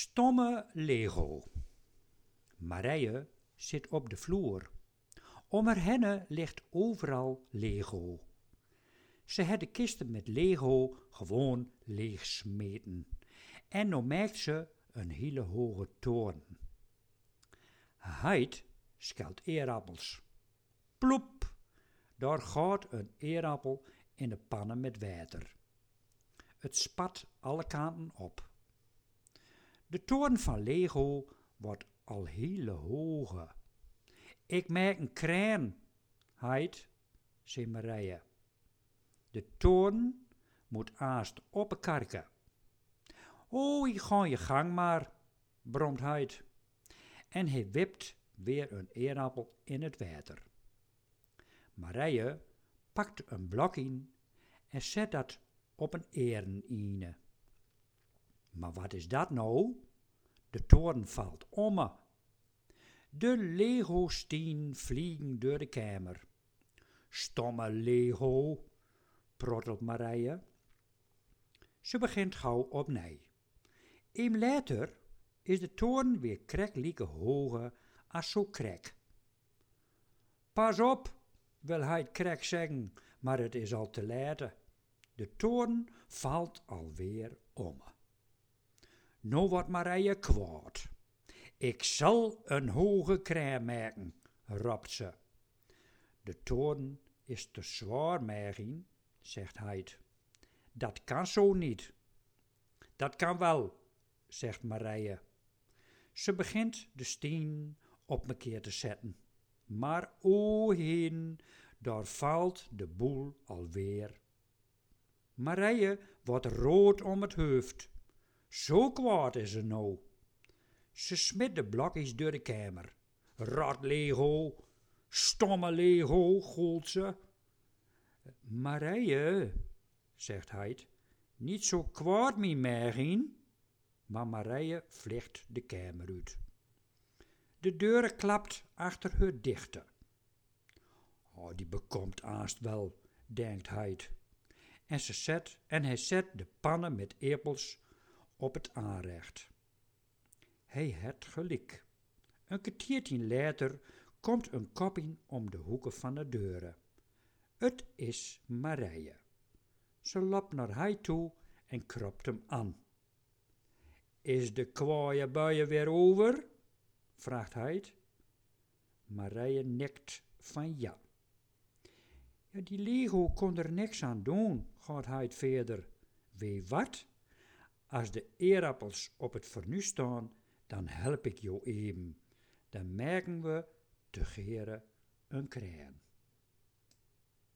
Stomme Lego. Marije zit op de vloer. Om haar henne ligt overal Lego. Ze had de kisten met Lego gewoon leegsmeten. En nu maakt ze een hele hoge toren. Heid schelt eerappels. Ploep, daar gaat een eerappel in de pannen met water. Het spat alle kanten op. De toren van Lego wordt al hele hoge. Ik maak een kraan, heid, zei Marije. De toren moet aast op een karken. O, je ga je gang maar, bromt heid. En hij wipt weer een eerappel in het water. Marije pakt een blok in en zet dat op een eren Maar wat is dat nou? De toren valt om. De Lego-steen vliegen door de kamer. Stomme Lego, prottelt Marije. Ze begint gauw opnieuw. Eén later is de toren weer kreklieke hoger als zo krek. Pas op, wil hij het krek zeggen, maar het is al te laat. De toren valt alweer om. Nou wordt Marije kwaad. Ik zal een hoge kraam maken, roept ze. De toren is te zwaar, Mergien, zegt hij. Dat kan zo niet. Dat kan wel, zegt Marije. Ze begint de steen op me keer te zetten. Maar o heen, daar valt de boel alweer. Marije wordt rood om het hoofd. Zo kwaad is ze nou. Ze smit de blokjes door de kamer. Rot Lego, stomme Lego, goelt ze. Marije, zegt hij, niet zo kwaad, mi Mergien. Maar Marije vliegt de kamer uit. De deur klapt achter haar dichter. Oh, die bekomt aast wel, denkt hij. En, ze zet, en hij zet de pannen met eppels op het aanrecht. Hij het gelijk. Een kwartiertje later komt een kopping om de hoeken van de deuren. Het is Marije. Ze loopt naar hij toe en kropt hem aan. Is de kwaaie buien weer over? vraagt hij. Marije nikt van ja. Ja, die Lego kon er niks aan doen, gaat hij verder. Weet wat? Als de eerappels op het fornu staan, dan help ik jou even. Dan merken we te geren een kraan.